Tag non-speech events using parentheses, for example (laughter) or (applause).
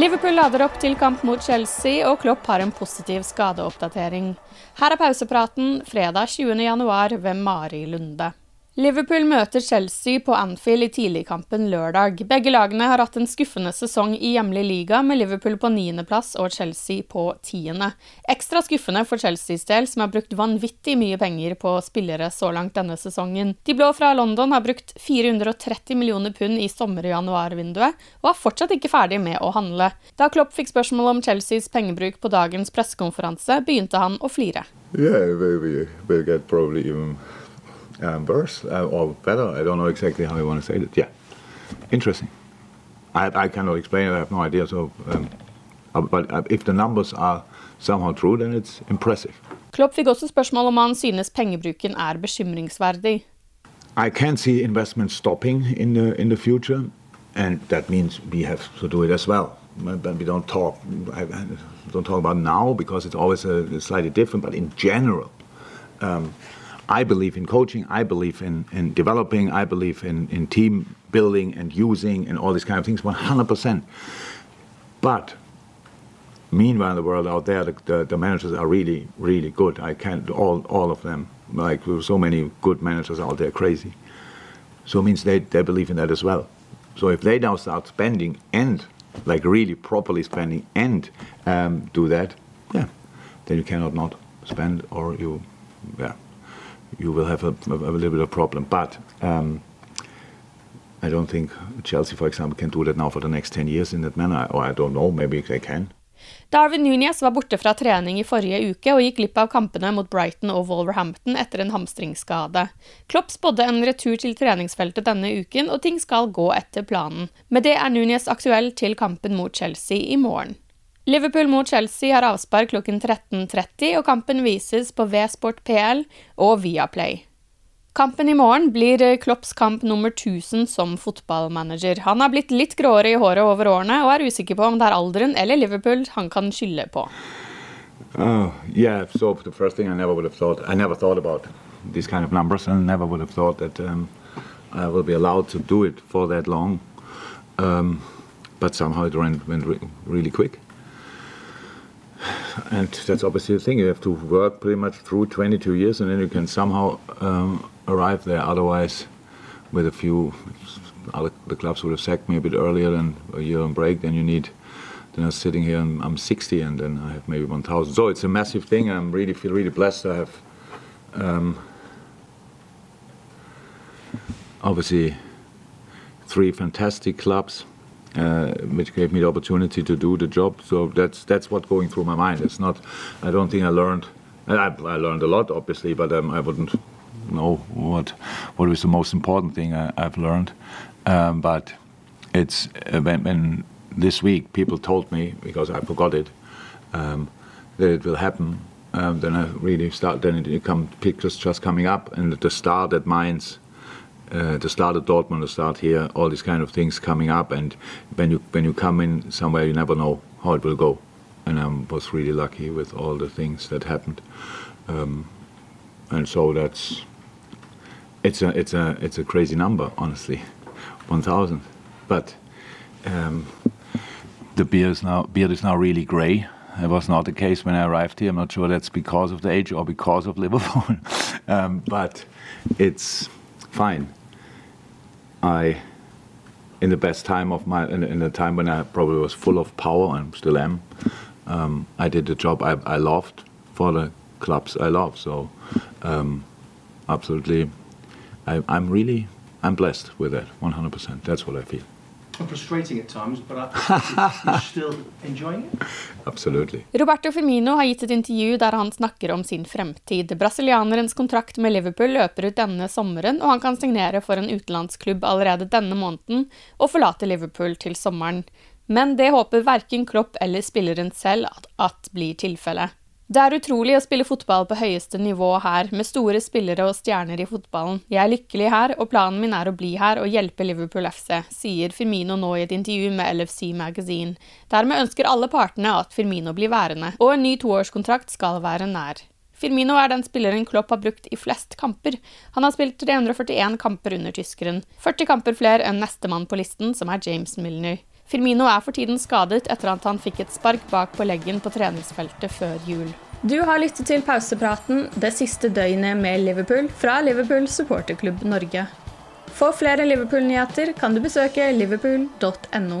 Liverpool lader opp til kamp mot Chelsea, og Klopp har en positiv skadeoppdatering. Her er pausepraten fredag 20. januar ved Mari Lunde. Liverpool møter Chelsea på Anfield i tidligkampen lørdag. Begge lagene har hatt en skuffende sesong i hjemlig liga, med Liverpool på niendeplass og Chelsea på tiende. Ekstra skuffende for Chelseas del, som har brukt vanvittig mye penger på spillere så langt denne sesongen. De blå fra London har brukt 430 millioner pund i sommer- og januarvinduet, og er fortsatt ikke ferdig med å handle. Da Klopp fikk spørsmål om Chelseas pengebruk på dagens pressekonferanse, begynte han å flire. Yeah, we, we, um, worse uh, or better. I don't know exactly how you want to say it. Yeah, interesting. I, I cannot explain it. I have no idea. So, um, uh, but uh, if the numbers are somehow true, then it's impressive. Klopp fikk også spørsmål om han synes pengebruken er bekymringsverdig. I can see investment stopping in the in the future, and that means we have to do it as well. But we don't talk I, don't talk about now because it's always a, slightly different. But in general, um, I believe in coaching, I believe in, in developing, I believe in, in team building and using and all these kind of things 100%. But meanwhile, the world out there, the, the, the, managers are really, really good. I can't, all, all of them, like there so many good managers out there, crazy. So it means they, they believe in that as well. So if they now start spending and like really properly spending and um, do that, yeah, then you cannot not spend or you, yeah, you will have a, a, a little bit of problem. But um, I don't think Chelsea, for example, can do that now for the next 10 years in that manner. Or I don't know, maybe they can. Darwin Núñez var borte fra trening i forrige uke og gikk glipp av kampene mot Brighton og Wolverhampton etter en hamstringsskade. Klopp spådde en retur til treningsfeltet denne uken, og ting skal gå etter planen. Med det er Núñez aktuell til kampen mot Chelsea i morgen. Liverpool mot Chelsea har avspark klokken 13.30, og kampen vises på V-Sport PL og Viaplay. Kampen i morgen blir Klopps kamp nummer 1000 som fotballmanager. Han har blitt litt gråere i håret over årene, og er usikker på om det er alderen eller Liverpool han kan skylde på. Oh, yeah, so the first thing I never would have thought, I never thought about these kind of numbers, and never would have thought that um, I will for that long. Um, but somehow it went, went re really quick. And that's obviously the thing. You have to work pretty much through 22 years, and then you can somehow um, arrive there. Otherwise, with a few, the clubs would have sacked me a bit earlier than a year on break. Then you need. Then I'm sitting here and I'm 60, and then I have maybe 1,000. So it's a massive thing. I'm really feel really blessed. I have um, obviously three fantastic clubs uh, which gave me the opportunity to do the job. So that's that's what's going through my mind. It's not. I don't think I learned. I, I learned a lot, obviously, but um, I wouldn't know what what was the most important thing I, have learned. Um, but it's uh, when, when, this week people told me because I forgot it um, that it will happen. Um, then I really start. Then it come pictures just coming up, and the start at Mainz uh, the start of Dortmund, the start here, all these kind of things coming up, and when you when you come in somewhere, you never know how it will go. And I was really lucky with all the things that happened, um, and so that's it's a it's a it's a crazy number, honestly, 1,000. But um, the beard is now beard is now really grey. It was not the case when I arrived here. I'm not sure that's because of the age or because of Liverpool, (laughs) um, but it's fine. I, in the best time of my, in, in the time when I probably was full of power and still am, um, I did the job I, I, loved for the clubs I love. So, um, absolutely, I, I'm really, I'm blessed with that, 100%. That's what I feel. Frustrating at times, but I, (laughs) you're still enjoying it? Absolutely. Roberto Firmino har gitt et intervju der han snakker om sin fremtid. Brasilianerens kontrakt med Liverpool løper ut denne sommeren, og han kan signere for en utenlandsklubb allerede denne måneden og forlate Liverpool til sommeren. Men det håper verken Klopp eller spilleren selv at, at blir tilfellet. Det er utrolig å spille fotball på høyeste nivå her, med store spillere og stjerner i fotballen. Jeg er lykkelig her, og planen min er å bli her og hjelpe Liverpool FC, sier Firmino nå i et intervju med LFC Magazine. Dermed ønsker alle partene at Firmino blir værende, og en ny toårskontrakt skal være nær. Firmino er den spilleren Klopp har brukt i flest kamper. Han har spilt 341 kamper under tyskeren, 40 kamper flere enn nestemann på listen, som er James Milner. Firmino er for tiden skadet etter at han fikk et spark bak på leggen på treningsfeltet før jul. Du har lyttet til pausepraten det siste døgnet med Liverpool fra Liverpool supporterklubb Norge. For flere Liverpool-nyheter kan du besøke liverpool.no.